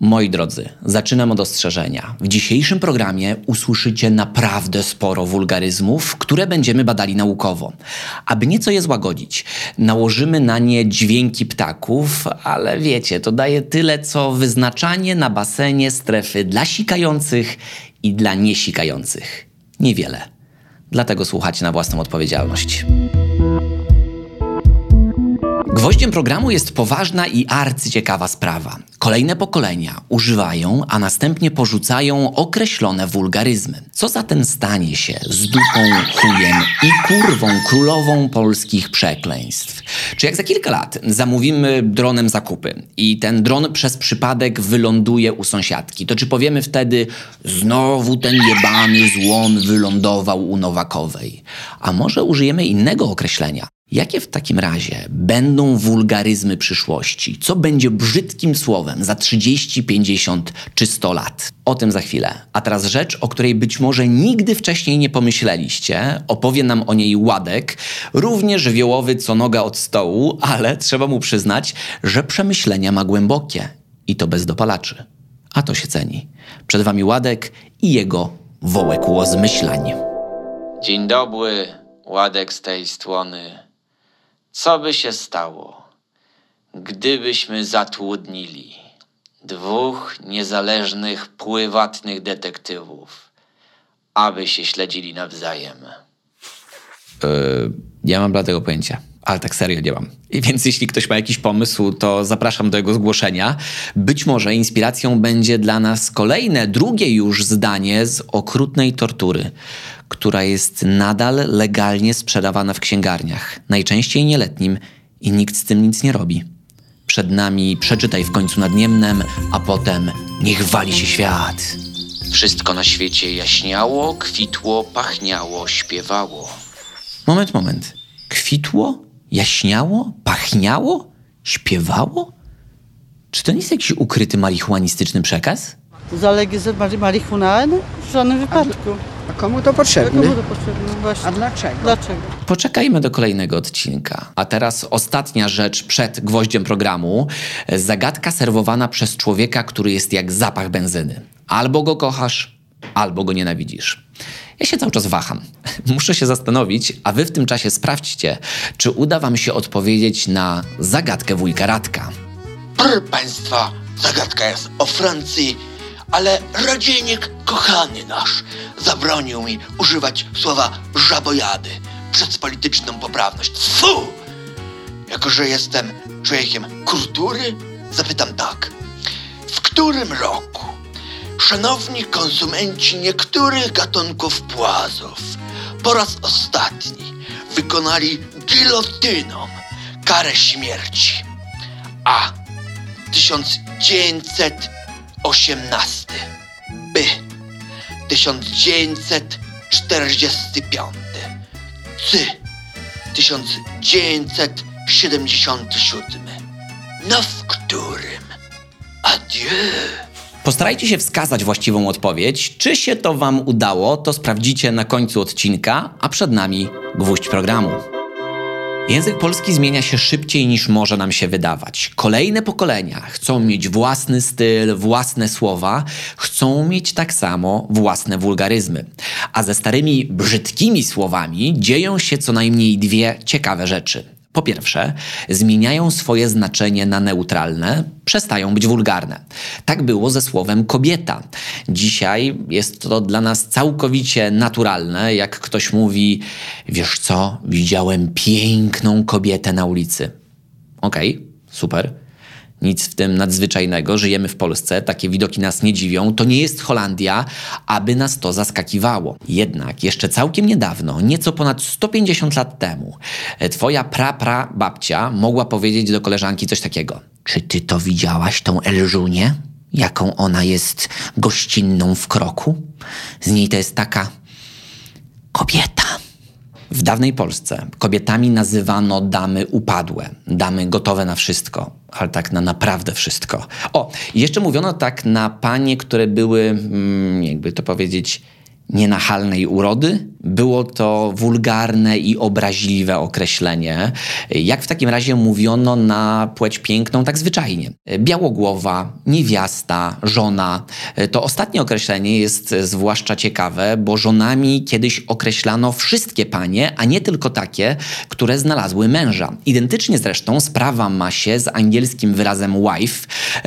Moi drodzy, zaczynam od ostrzeżenia. W dzisiejszym programie usłyszycie naprawdę sporo wulgaryzmów, które będziemy badali naukowo. Aby nieco je złagodzić, nałożymy na nie dźwięki ptaków, ale wiecie, to daje tyle co wyznaczanie na basenie strefy dla sikających i dla niesikających. Niewiele. Dlatego słuchacie na własną odpowiedzialność. Gwoździem programu jest poważna i arcyciekawa sprawa. Kolejne pokolenia używają, a następnie porzucają określone wulgaryzmy. Co zatem stanie się z dupą, chujem i kurwą królową polskich przekleństw? Czy jak za kilka lat zamówimy dronem zakupy i ten dron przez przypadek wyląduje u sąsiadki, to czy powiemy wtedy znowu ten jebany złom wylądował u Nowakowej? A może użyjemy innego określenia? Jakie w takim razie będą wulgaryzmy przyszłości? Co będzie brzydkim słowem za 30, 50 czy 100 lat? O tym za chwilę. A teraz rzecz, o której być może nigdy wcześniej nie pomyśleliście. Opowie nam o niej Ładek, równie żywiołowy co noga od stołu, ale trzeba mu przyznać, że przemyślenia ma głębokie. I to bez dopalaczy. A to się ceni. Przed wami Ładek i jego wołek łozmyślań. Dzień dobry, Ładek z tej strony. Co by się stało, gdybyśmy zatrudnili dwóch niezależnych, prywatnych detektywów, aby się śledzili nawzajem? Yy, nie mam bladego pojęcia. Ale tak serio nie mam. I więc jeśli ktoś ma jakiś pomysł, to zapraszam do jego zgłoszenia. Być może inspiracją będzie dla nas kolejne, drugie już zdanie z okrutnej tortury, która jest nadal legalnie sprzedawana w księgarniach, najczęściej nieletnim i nikt z tym nic nie robi. Przed nami przeczytaj w końcu nad Niemnem, a potem niech wali się świat. Wszystko na świecie jaśniało, kwitło, pachniało, śpiewało. Moment, moment. Kwitło, jaśniało, pachniało, śpiewało? Czy to nie jest jakiś ukryty marihuanistyczny przekaz? Zalegalizować marihuanę? W żadnym wypadku. A komu to A potrzebne? komu to potrzebne? Właśnie. A dlaczego? Dlaczego? Poczekajmy do kolejnego odcinka. A teraz ostatnia rzecz przed gwoździem programu. Zagadka serwowana przez człowieka, który jest jak zapach benzyny. Albo go kochasz, albo go nienawidzisz. Ja się cały czas waham. Muszę się zastanowić, a wy w tym czasie sprawdźcie, czy uda wam się odpowiedzieć na zagadkę wujka Radka. Proszę Państwa, zagadka jest o Francji, ale rodzienik kochany nasz zabronił mi używać słowa żabojady przez polityczną poprawność. Fu! Jako, że jestem człowiekiem kultury, zapytam tak. W którym roku szanowni konsumenci niektórych gatunków płazów po raz ostatni wykonali gilotyną karę śmierci? A. 1918 B. 1945 C. 1977 No w którym? Adieu. Postarajcie się wskazać właściwą odpowiedź. Czy się to Wam udało, to sprawdzicie na końcu odcinka, a przed nami gwóźdź programu. Język polski zmienia się szybciej niż może nam się wydawać. Kolejne pokolenia chcą mieć własny styl, własne słowa, chcą mieć tak samo własne wulgaryzmy. A ze starymi brzydkimi słowami dzieją się co najmniej dwie ciekawe rzeczy. Po pierwsze, zmieniają swoje znaczenie na neutralne, przestają być wulgarne. Tak było ze słowem kobieta. Dzisiaj jest to dla nas całkowicie naturalne, jak ktoś mówi: Wiesz co, widziałem piękną kobietę na ulicy. Okej, super. Nic w tym nadzwyczajnego, żyjemy w Polsce, takie widoki nas nie dziwią, to nie jest Holandia, aby nas to zaskakiwało. Jednak jeszcze całkiem niedawno, nieco ponad 150 lat temu, e, twoja pra-pra babcia mogła powiedzieć do koleżanki coś takiego. Czy ty to widziałaś, tą Elżunię? Jaką ona jest gościnną w kroku? Z niej to jest taka kobieta. W dawnej Polsce kobietami nazywano damy upadłe, damy gotowe na wszystko, ale tak na naprawdę wszystko. O, jeszcze mówiono tak na panie, które były, mm, jakby to powiedzieć, nienachalnej urody, Było to wulgarne i obraźliwe określenie. Jak w takim razie mówiono na płeć piękną tak zwyczajnie? Białogłowa, niewiasta, żona. To ostatnie określenie jest zwłaszcza ciekawe, bo żonami kiedyś określano wszystkie panie, a nie tylko takie, które znalazły męża. Identycznie zresztą sprawa ma się z angielskim wyrazem wife,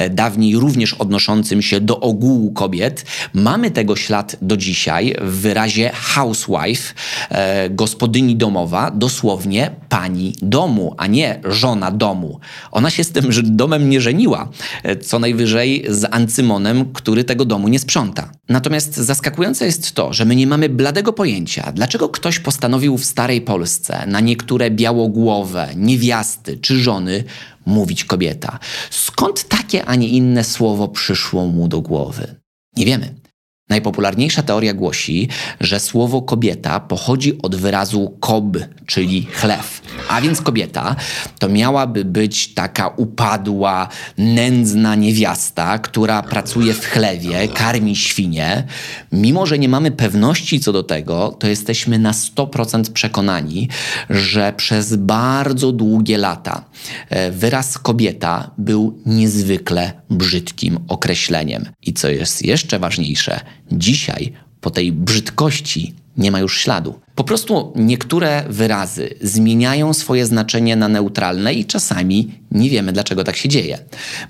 dawniej również odnoszącym się do ogółu kobiet. Mamy tego ślad do dzisiaj w wyrazie housewife, e, gospodyni domowa, dosłownie pani domu, a nie żona domu. Ona się z tym domem nie żeniła, e, co najwyżej z Ancymonem, który tego domu nie sprząta. Natomiast zaskakujące jest to, że my nie mamy bladego pojęcia, dlaczego ktoś postanowił w starej Polsce na niektóre białogłowe, niewiasty czy żony mówić kobieta. Skąd takie, a nie inne słowo przyszło mu do głowy? Nie wiemy. Najpopularniejsza teoria głosi, że słowo kobieta pochodzi od wyrazu kob, czyli chlew. A więc kobieta to miałaby być taka upadła, nędzna niewiasta, która pracuje w chlewie, karmi świnie. Mimo, że nie mamy pewności co do tego, to jesteśmy na 100% przekonani, że przez bardzo długie lata e, wyraz kobieta był niezwykle brzydkim określeniem. I co jest jeszcze ważniejsze, dzisiaj po tej brzydkości nie ma już śladu. Po prostu niektóre wyrazy zmieniają swoje znaczenie na neutralne i czasami nie wiemy, dlaczego tak się dzieje.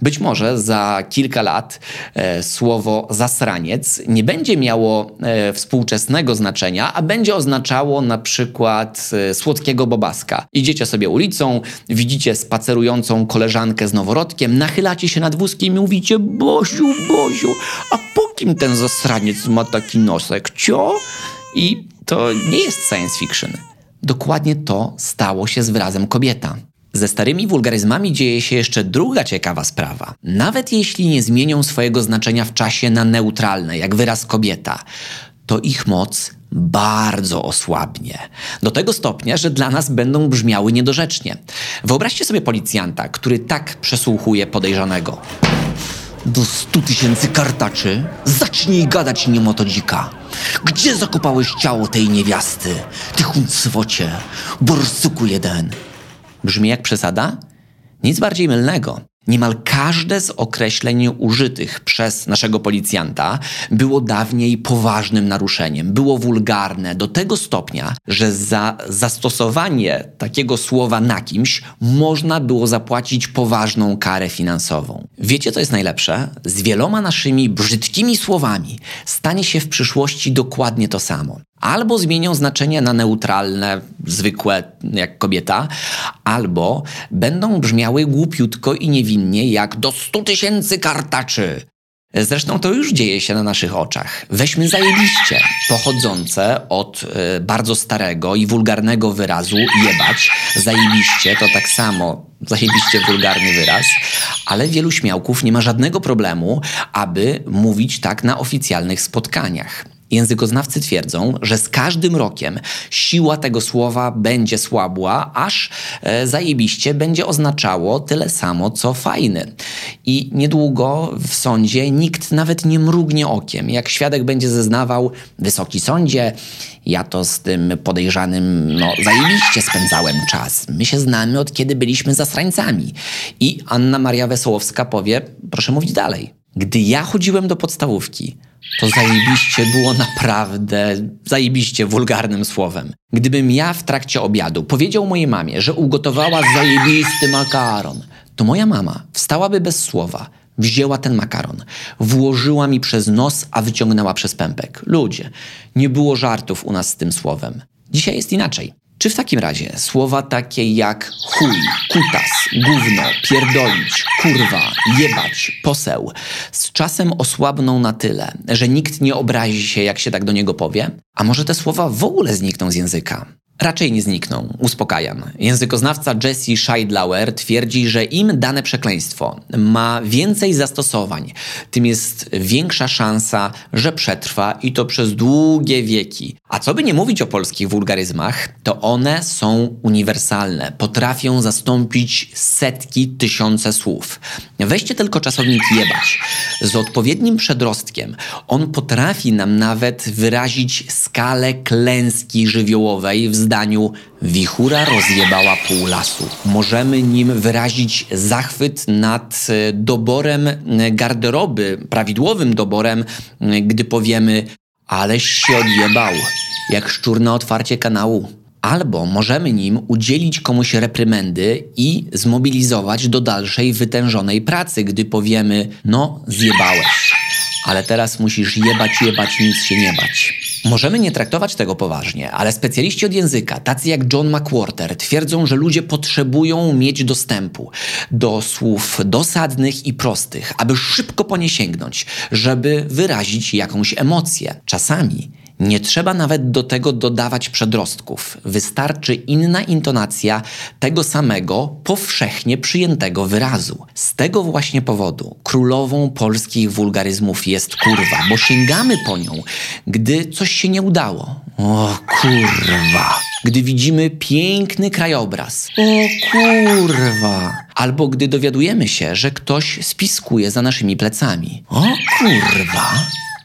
Być może za kilka lat e, słowo zasraniec nie będzie miało e, współczesnego znaczenia, a będzie oznaczało na przykład e, słodkiego bobaska. Idziecie sobie ulicą, widzicie spacerującą koleżankę z noworodkiem, nachylacie się nad wózkiem i mówicie Bosiu, Bosiu, a po kim ten zasraniec ma taki nosek? Cio? I to nie jest science fiction. Dokładnie to stało się z wyrazem kobieta. Ze starymi wulgaryzmami dzieje się jeszcze druga ciekawa sprawa. Nawet jeśli nie zmienią swojego znaczenia w czasie na neutralne, jak wyraz kobieta, to ich moc bardzo osłabnie. Do tego stopnia, że dla nas będą brzmiały niedorzecznie. Wyobraźcie sobie policjanta, który tak przesłuchuje podejrzanego. Do stu tysięcy kartaczy zacznij gadać niemotodzika. Gdzie zakopałeś ciało tej niewiasty? Ty huncwocie, borsuku jeden. Brzmi jak przesada? Nic bardziej mylnego. Niemal każde z określeń użytych przez naszego policjanta było dawniej poważnym naruszeniem, było wulgarne do tego stopnia, że za zastosowanie takiego słowa na kimś można było zapłacić poważną karę finansową. Wiecie, co jest najlepsze? Z wieloma naszymi brzydkimi słowami stanie się w przyszłości dokładnie to samo albo zmienią znaczenie na neutralne, zwykłe, jak kobieta, albo będą brzmiały głupiutko i niewinnie, jak do stu tysięcy kartaczy. Zresztą to już dzieje się na naszych oczach. Weźmy zajebiście, pochodzące od y, bardzo starego i wulgarnego wyrazu jebać. Zajebiście to tak samo zajebiście wulgarny wyraz, ale wielu śmiałków nie ma żadnego problemu, aby mówić tak na oficjalnych spotkaniach. Językoznawcy twierdzą, że z każdym rokiem siła tego słowa będzie słabła, aż e, zajebiście będzie oznaczało tyle samo, co fajny. I niedługo w sądzie nikt nawet nie mrugnie okiem. Jak świadek będzie zeznawał, wysoki sądzie, ja to z tym podejrzanym, no, zajebiście spędzałem czas. My się znamy od kiedy byliśmy zasrańcami. I Anna Maria Wesołowska powie, proszę mówić dalej. Gdy ja chodziłem do podstawówki, to zajebiście było naprawdę zajebiście wulgarnym słowem. Gdybym ja w trakcie obiadu powiedział mojej mamie, że ugotowała zajebisty makaron, to moja mama wstałaby bez słowa, wzięła ten makaron, włożyła mi przez nos, a wyciągnęła przez pępek. Ludzie, nie było żartów u nas z tym słowem. Dzisiaj jest inaczej. Czy w takim razie słowa takie jak chuj, kutas, gówno, pierdolić, kurwa, jebać, poseł z czasem osłabną na tyle, że nikt nie obrazi się, jak się tak do niego powie? A może te słowa w ogóle znikną z języka? Raczej nie znikną, uspokajam. Językoznawca Jesse Scheidlauer twierdzi, że im dane przekleństwo ma więcej zastosowań, tym jest większa szansa, że przetrwa i to przez długie wieki. A co by nie mówić o polskich wulgaryzmach, to one są uniwersalne, potrafią zastąpić setki, tysiące słów. Weźcie tylko czasownik jebać. Z odpowiednim przedrostkiem on potrafi nam nawet wyrazić skalę klęski żywiołowej w zdaniu wichura rozjebała pół lasu. Możemy nim wyrazić zachwyt nad e, doborem e, garderoby, prawidłowym doborem, e, gdy powiemy aleś się odjebał, jak szczur na otwarcie kanału. Albo możemy nim udzielić komuś reprymendy i zmobilizować do dalszej wytężonej pracy, gdy powiemy no zjebałeś, ale teraz musisz jebać, jebać, nic się nie bać. Możemy nie traktować tego poważnie, ale specjaliści od języka, tacy jak John McWhorter, twierdzą, że ludzie potrzebują mieć dostępu do słów dosadnych i prostych, aby szybko po nie sięgnąć, żeby wyrazić jakąś emocję. Czasami nie trzeba nawet do tego dodawać przedrostków. Wystarczy inna intonacja tego samego, powszechnie przyjętego wyrazu. Z tego właśnie powodu królową polskich wulgaryzmów jest kurwa, bo sięgamy po nią, gdy coś się nie udało. O kurwa. Gdy widzimy piękny krajobraz. O kurwa. Albo gdy dowiadujemy się, że ktoś spiskuje za naszymi plecami. O kurwa.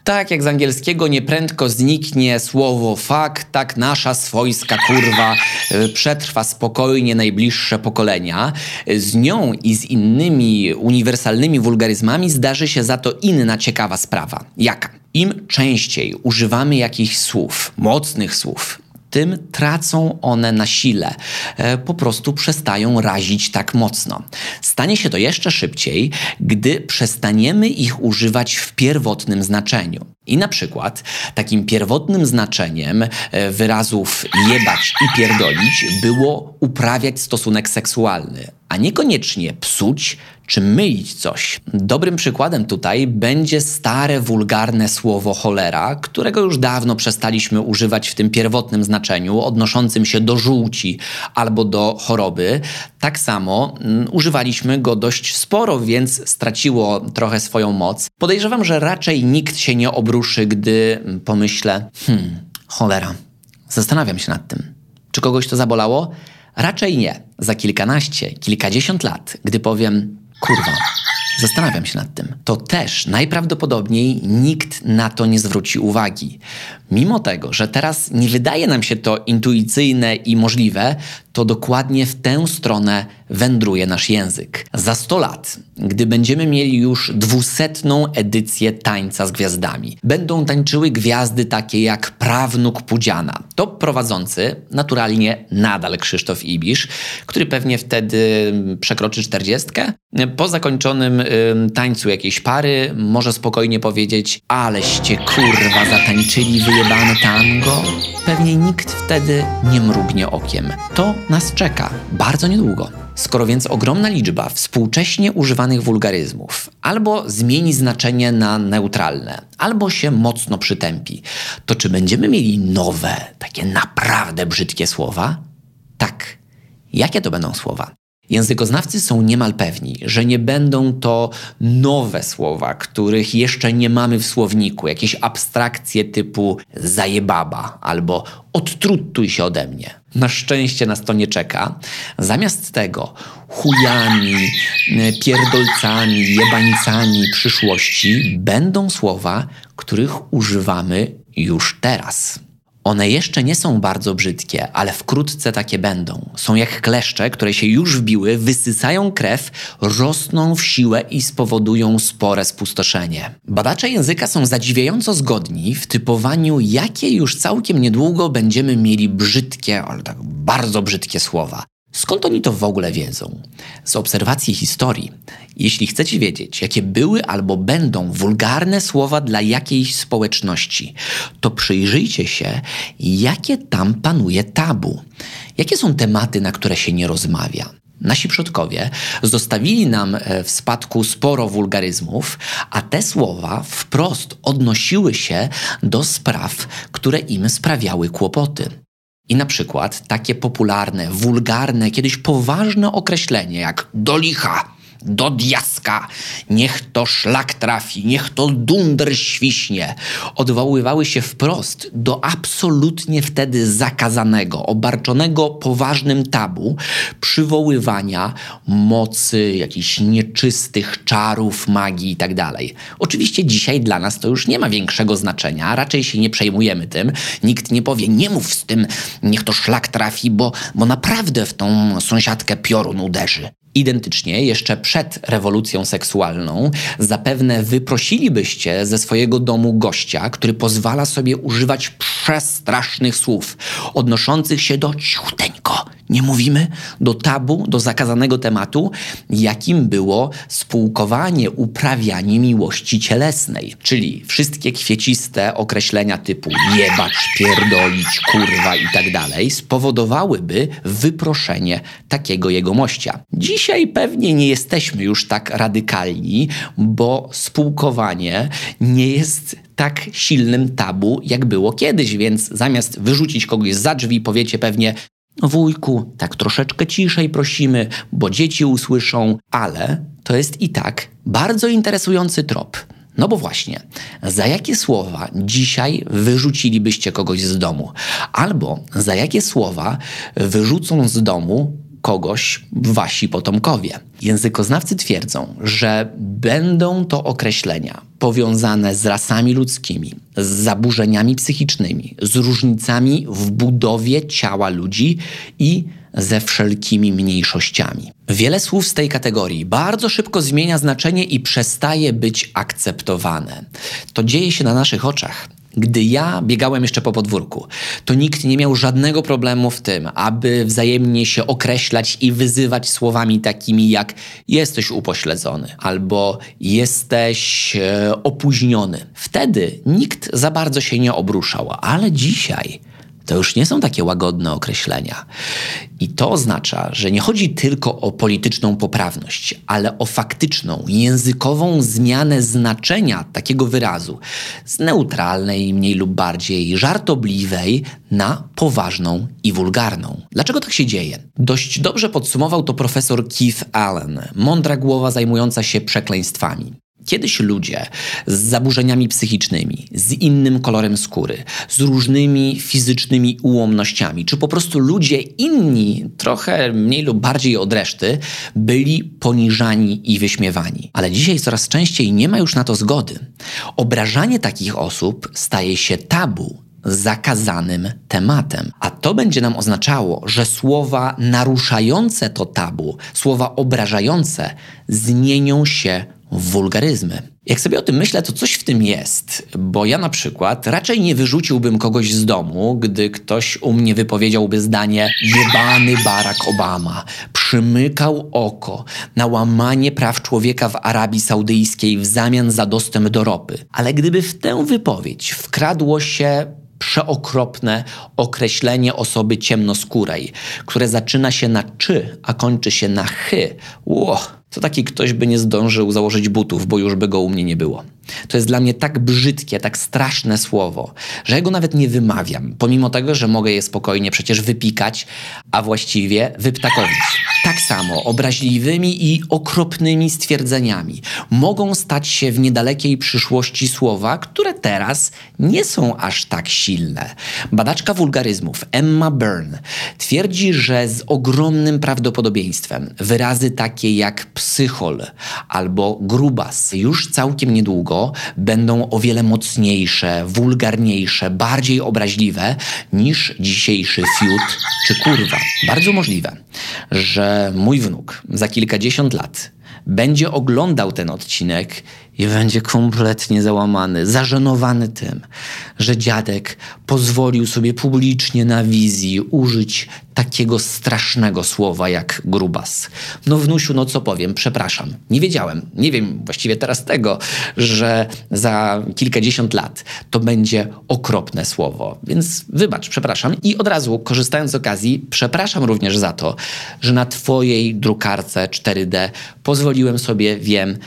Tak jak z angielskiego nieprędko zniknie słowo fuck, tak nasza swojska kurwa y, przetrwa spokojnie najbliższe pokolenia. Z nią i z innymi uniwersalnymi wulgaryzmami zdarzy się za to inna ciekawa sprawa. Jaka? Im częściej używamy jakichś słów, mocnych słów, tym tracą one na sile, e, po prostu przestają razić tak mocno. Stanie się to jeszcze szybciej, gdy przestaniemy ich używać w pierwotnym znaczeniu. I na przykład takim pierwotnym znaczeniem e, wyrazów jebać i pierdolić było uprawiać stosunek seksualny, a niekoniecznie psuć czy mylić coś. Dobrym przykładem tutaj będzie stare, wulgarne słowo cholera, którego już dawno przestaliśmy używać w tym pierwotnym znaczeniu, odnoszącym się do żółci albo do choroby. Tak samo mm, używaliśmy go dość sporo, więc straciło trochę swoją moc. Podejrzewam, że raczej nikt się nie obruszy, gdy pomyślę, hmm, cholera. Zastanawiam się nad tym. Czy kogoś to zabolało? Raczej nie. Za kilkanaście, kilkadziesiąt lat, gdy powiem, kurwa, zastanawiam się nad tym, to też najprawdopodobniej nikt na to nie zwróci uwagi. Mimo tego, że teraz nie wydaje nam się to intuicyjne i możliwe, to dokładnie w tę stronę wędruje nasz język. Za 100 lat, gdy będziemy mieli już dwusetną edycję Tańca z Gwiazdami, będą tańczyły gwiazdy takie jak prawnuk Pudziana. To prowadzący, naturalnie nadal Krzysztof Ibisz, który pewnie wtedy przekroczy czterdziestkę. Po zakończonym tańcu jakiejś pary może spokojnie powiedzieć aleście kurwa zatańczyli wyjebane tango. Pewnie nikt wtedy nie mrugnie okiem. To nas czeka bardzo niedługo. Skoro więc ogromna liczba współcześnie używanych wulgaryzmów albo zmieni znaczenie na neutralne, albo się mocno przytępi, to czy będziemy mieli nowe, takie naprawdę brzydkie słowa? Tak. Jakie to będą słowa? Językoznawcy są niemal pewni, że nie będą to nowe słowa, których jeszcze nie mamy w słowniku, jakieś abstrakcje typu zajebaba albo odtrutuj się ode mnie. Na szczęście nas to nie czeka. Zamiast tego chujami, pierdolcami, jebańcami przyszłości będą słowa, których używamy już teraz. One jeszcze nie są bardzo brzydkie, ale wkrótce takie będą. Są jak kleszcze, które się już wbiły, wysysają krew, rosną w siłę i spowodują spore spustoszenie. Badacze języka są zadziwiająco zgodni w typowaniu, jakie już całkiem niedługo będziemy mieli brzydkie, ale tak bardzo brzydkie słowa. Skąd oni to w ogóle wiedzą? Z obserwacji historii. Jeśli chcecie wiedzieć, jakie były albo będą wulgarne słowa dla jakiejś społeczności, to przyjrzyjcie się, jakie tam panuje tabu. Jakie są tematy, na które się nie rozmawia. Nasi przodkowie zostawili nam e, w spadku sporo wulgaryzmów, a te słowa wprost odnosiły się do spraw, które im sprawiały kłopoty. I na przykład takie popularne, wulgarne, kiedyś poważne określenie jak do licha, do diaska, niech to szlak trafi, niech to dunder świśnie, odwoływały się wprost do absolutnie wtedy zakazanego, obarczonego poważnym tabu przywoływania mocy, jakichś nieczystych czarów, magii itd. Tak Oczywiście dzisiaj dla nas to już nie ma większego znaczenia, raczej się nie przejmujemy tym. Nikt nie powie, nie mów z tym, niech to szlak trafi, bo, bo naprawdę w tą sąsiadkę piorun uderzy. Identycznie, jeszcze przed rewolucją seksualną, zapewne wyprosilibyście ze swojego domu gościa, który pozwala sobie używać przestrasznych słów, odnoszących się do ciuteńko, nie mówimy, do tabu, do zakazanego tematu, jakim było spółkowanie, uprawianie miłości cielesnej. Czyli wszystkie kwieciste określenia typu jebać, pierdolić, kurwa i tak dalej spowodowałyby wyproszenie takiego jegomościa. Dzisiaj pewnie nie jesteśmy już tak radykalni, bo spółkowanie nie jest tak silnym tabu, jak było kiedyś, więc zamiast wyrzucić kogoś za drzwi, powiecie pewnie: Wujku, tak troszeczkę ciszej prosimy, bo dzieci usłyszą, ale to jest i tak bardzo interesujący trop. No bo właśnie, za jakie słowa dzisiaj wyrzucilibyście kogoś z domu? Albo za jakie słowa wyrzucą z domu kogoś wasi potomkowie. Językoznawcy twierdzą, że będą to określenia powiązane z rasami ludzkimi, z zaburzeniami psychicznymi, z różnicami w budowie ciała ludzi i ze wszelkimi mniejszościami. Wiele słów z tej kategorii bardzo szybko zmienia znaczenie i przestaje być akceptowane. To dzieje się na naszych oczach. Gdy ja biegałem jeszcze po podwórku, to nikt nie miał żadnego problemu w tym, aby wzajemnie się określać i wyzywać słowami takimi jak jesteś upośledzony albo jesteś e, opóźniony. Wtedy nikt za bardzo się nie obruszał, ale dzisiaj to już nie są takie łagodne określenia. I to oznacza, że nie chodzi tylko o polityczną poprawność, ale o faktyczną, językową zmianę znaczenia takiego wyrazu z neutralnej, mniej lub bardziej żartobliwej na poważną i wulgarną. Dlaczego tak się dzieje? Dość dobrze podsumował to profesor Keith Allen, mądra głowa zajmująca się przekleństwami. Kiedyś ludzie z zaburzeniami psychicznymi, z innym kolorem skóry, z różnymi fizycznymi ułomnościami, czy po prostu ludzie inni, trochę mniej lub bardziej od reszty, byli poniżani i wyśmiewani. Ale dzisiaj coraz częściej nie ma już na to zgody. Obrażanie takich osób staje się tabu, zakazanym tematem. A to będzie nam oznaczało, że słowa naruszające to tabu, słowa obrażające zmienią się wulgaryzmy. Jak sobie o tym myślę, to coś w tym jest, bo ja na przykład raczej nie wyrzuciłbym kogoś z domu, gdy ktoś u mnie wypowiedziałby zdanie jebany Barack Obama, przymykał oko na łamanie praw człowieka w Arabii Saudyjskiej w zamian za dostęp do ropy. Ale gdyby w tę wypowiedź wkradło się przeokropne określenie osoby ciemnoskórej, które zaczyna się na czy, a kończy się na chy. Ło, to taki ktoś by nie zdążył założyć butów, bo już by go u mnie nie było. To jest dla mnie tak brzydkie, tak straszne słowo, że ja go nawet nie wymawiam, pomimo tego, że mogę je spokojnie przecież wypikać, a właściwie wyptakowić. Tak samo obraźliwymi i okropnymi stwierdzeniami mogą stać się w niedalekiej przyszłości słowa, które teraz nie są aż tak silne. Badaczka wulgaryzmów Emma Byrne twierdzi, że z ogromnym prawdopodobieństwem wyrazy takie jak psychol albo grubas już całkiem niedługo będą o wiele mocniejsze, wulgarniejsze, bardziej obraźliwe niż dzisiejszy fiut czy kurwa. Bardzo możliwe, że mój wnuk za kilkadziesiąt lat będzie oglądał ten odcinek i będzie kompletnie załamany, zażenowany tym, że dziadek pozwolił sobie publicznie na wizji użyć takiego strasznego słowa jak grubas. No wnusiu, no co powiem, przepraszam. Nie wiedziałem, nie wiem właściwie teraz tego, że za kilkadziesiąt lat to będzie okropne słowo. Więc wybacz, przepraszam. I od razu, korzystając z okazji, przepraszam również za to, że na twojej drukarce 4D pozwoliłem sobie, wiem,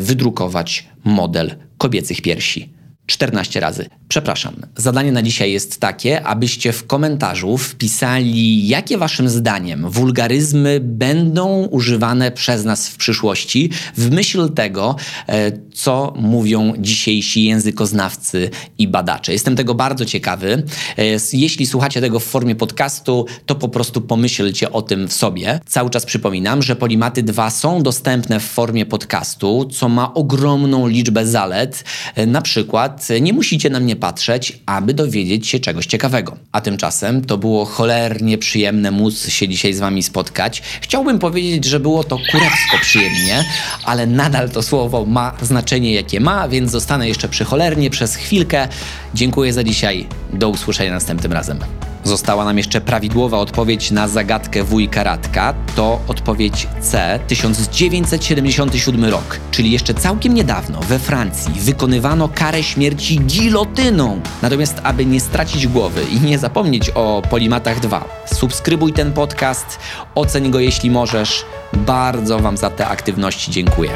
wydrukować model kobiecych piersi. 14 razy. Przepraszam, zadanie na dzisiaj jest takie, abyście w komentarzu wpisali, jakie waszym zdaniem wulgaryzmy będą używane przez nas w przyszłości, w myśl tego, e, co mówią dzisiejsi językoznawcy i badacze. Jestem tego bardzo ciekawy. E, Jeśli słuchacie tego w formie podcastu, to po prostu pomyślcie o tym w sobie. Cały czas przypominam, że Polimaty 2 są dostępne w formie podcastu, co ma ogromną liczbę zalet. E, Na przykład nie musicie na mnie patrzeć, aby dowiedzieć się czegoś ciekawego. A tymczasem to było cholernie przyjemne móc się dzisiaj z wami spotkać. Chciałbym powiedzieć, że było to kurewsko przyjemnie, ale nadal to słowo ma znaczenie jakie ma, więc zostanę jeszcze przy cholernie przez chwilkę. Dziękuję za dzisiaj. Do usłyszenia następnym razem. Została nam jeszcze prawidłowa odpowiedź na zagadkę wujka Radka. To odpowiedź C, 1977 rok, czyli jeszcze całkiem niedawno we Francji wykonywano karę śmierci gilotyną. Natomiast aby nie stracić głowy i nie zapomnieć o Polimatach 2, subskrybuj ten podcast, oceń go jeśli możesz. Bardzo Wam za te aktywności dziękuję.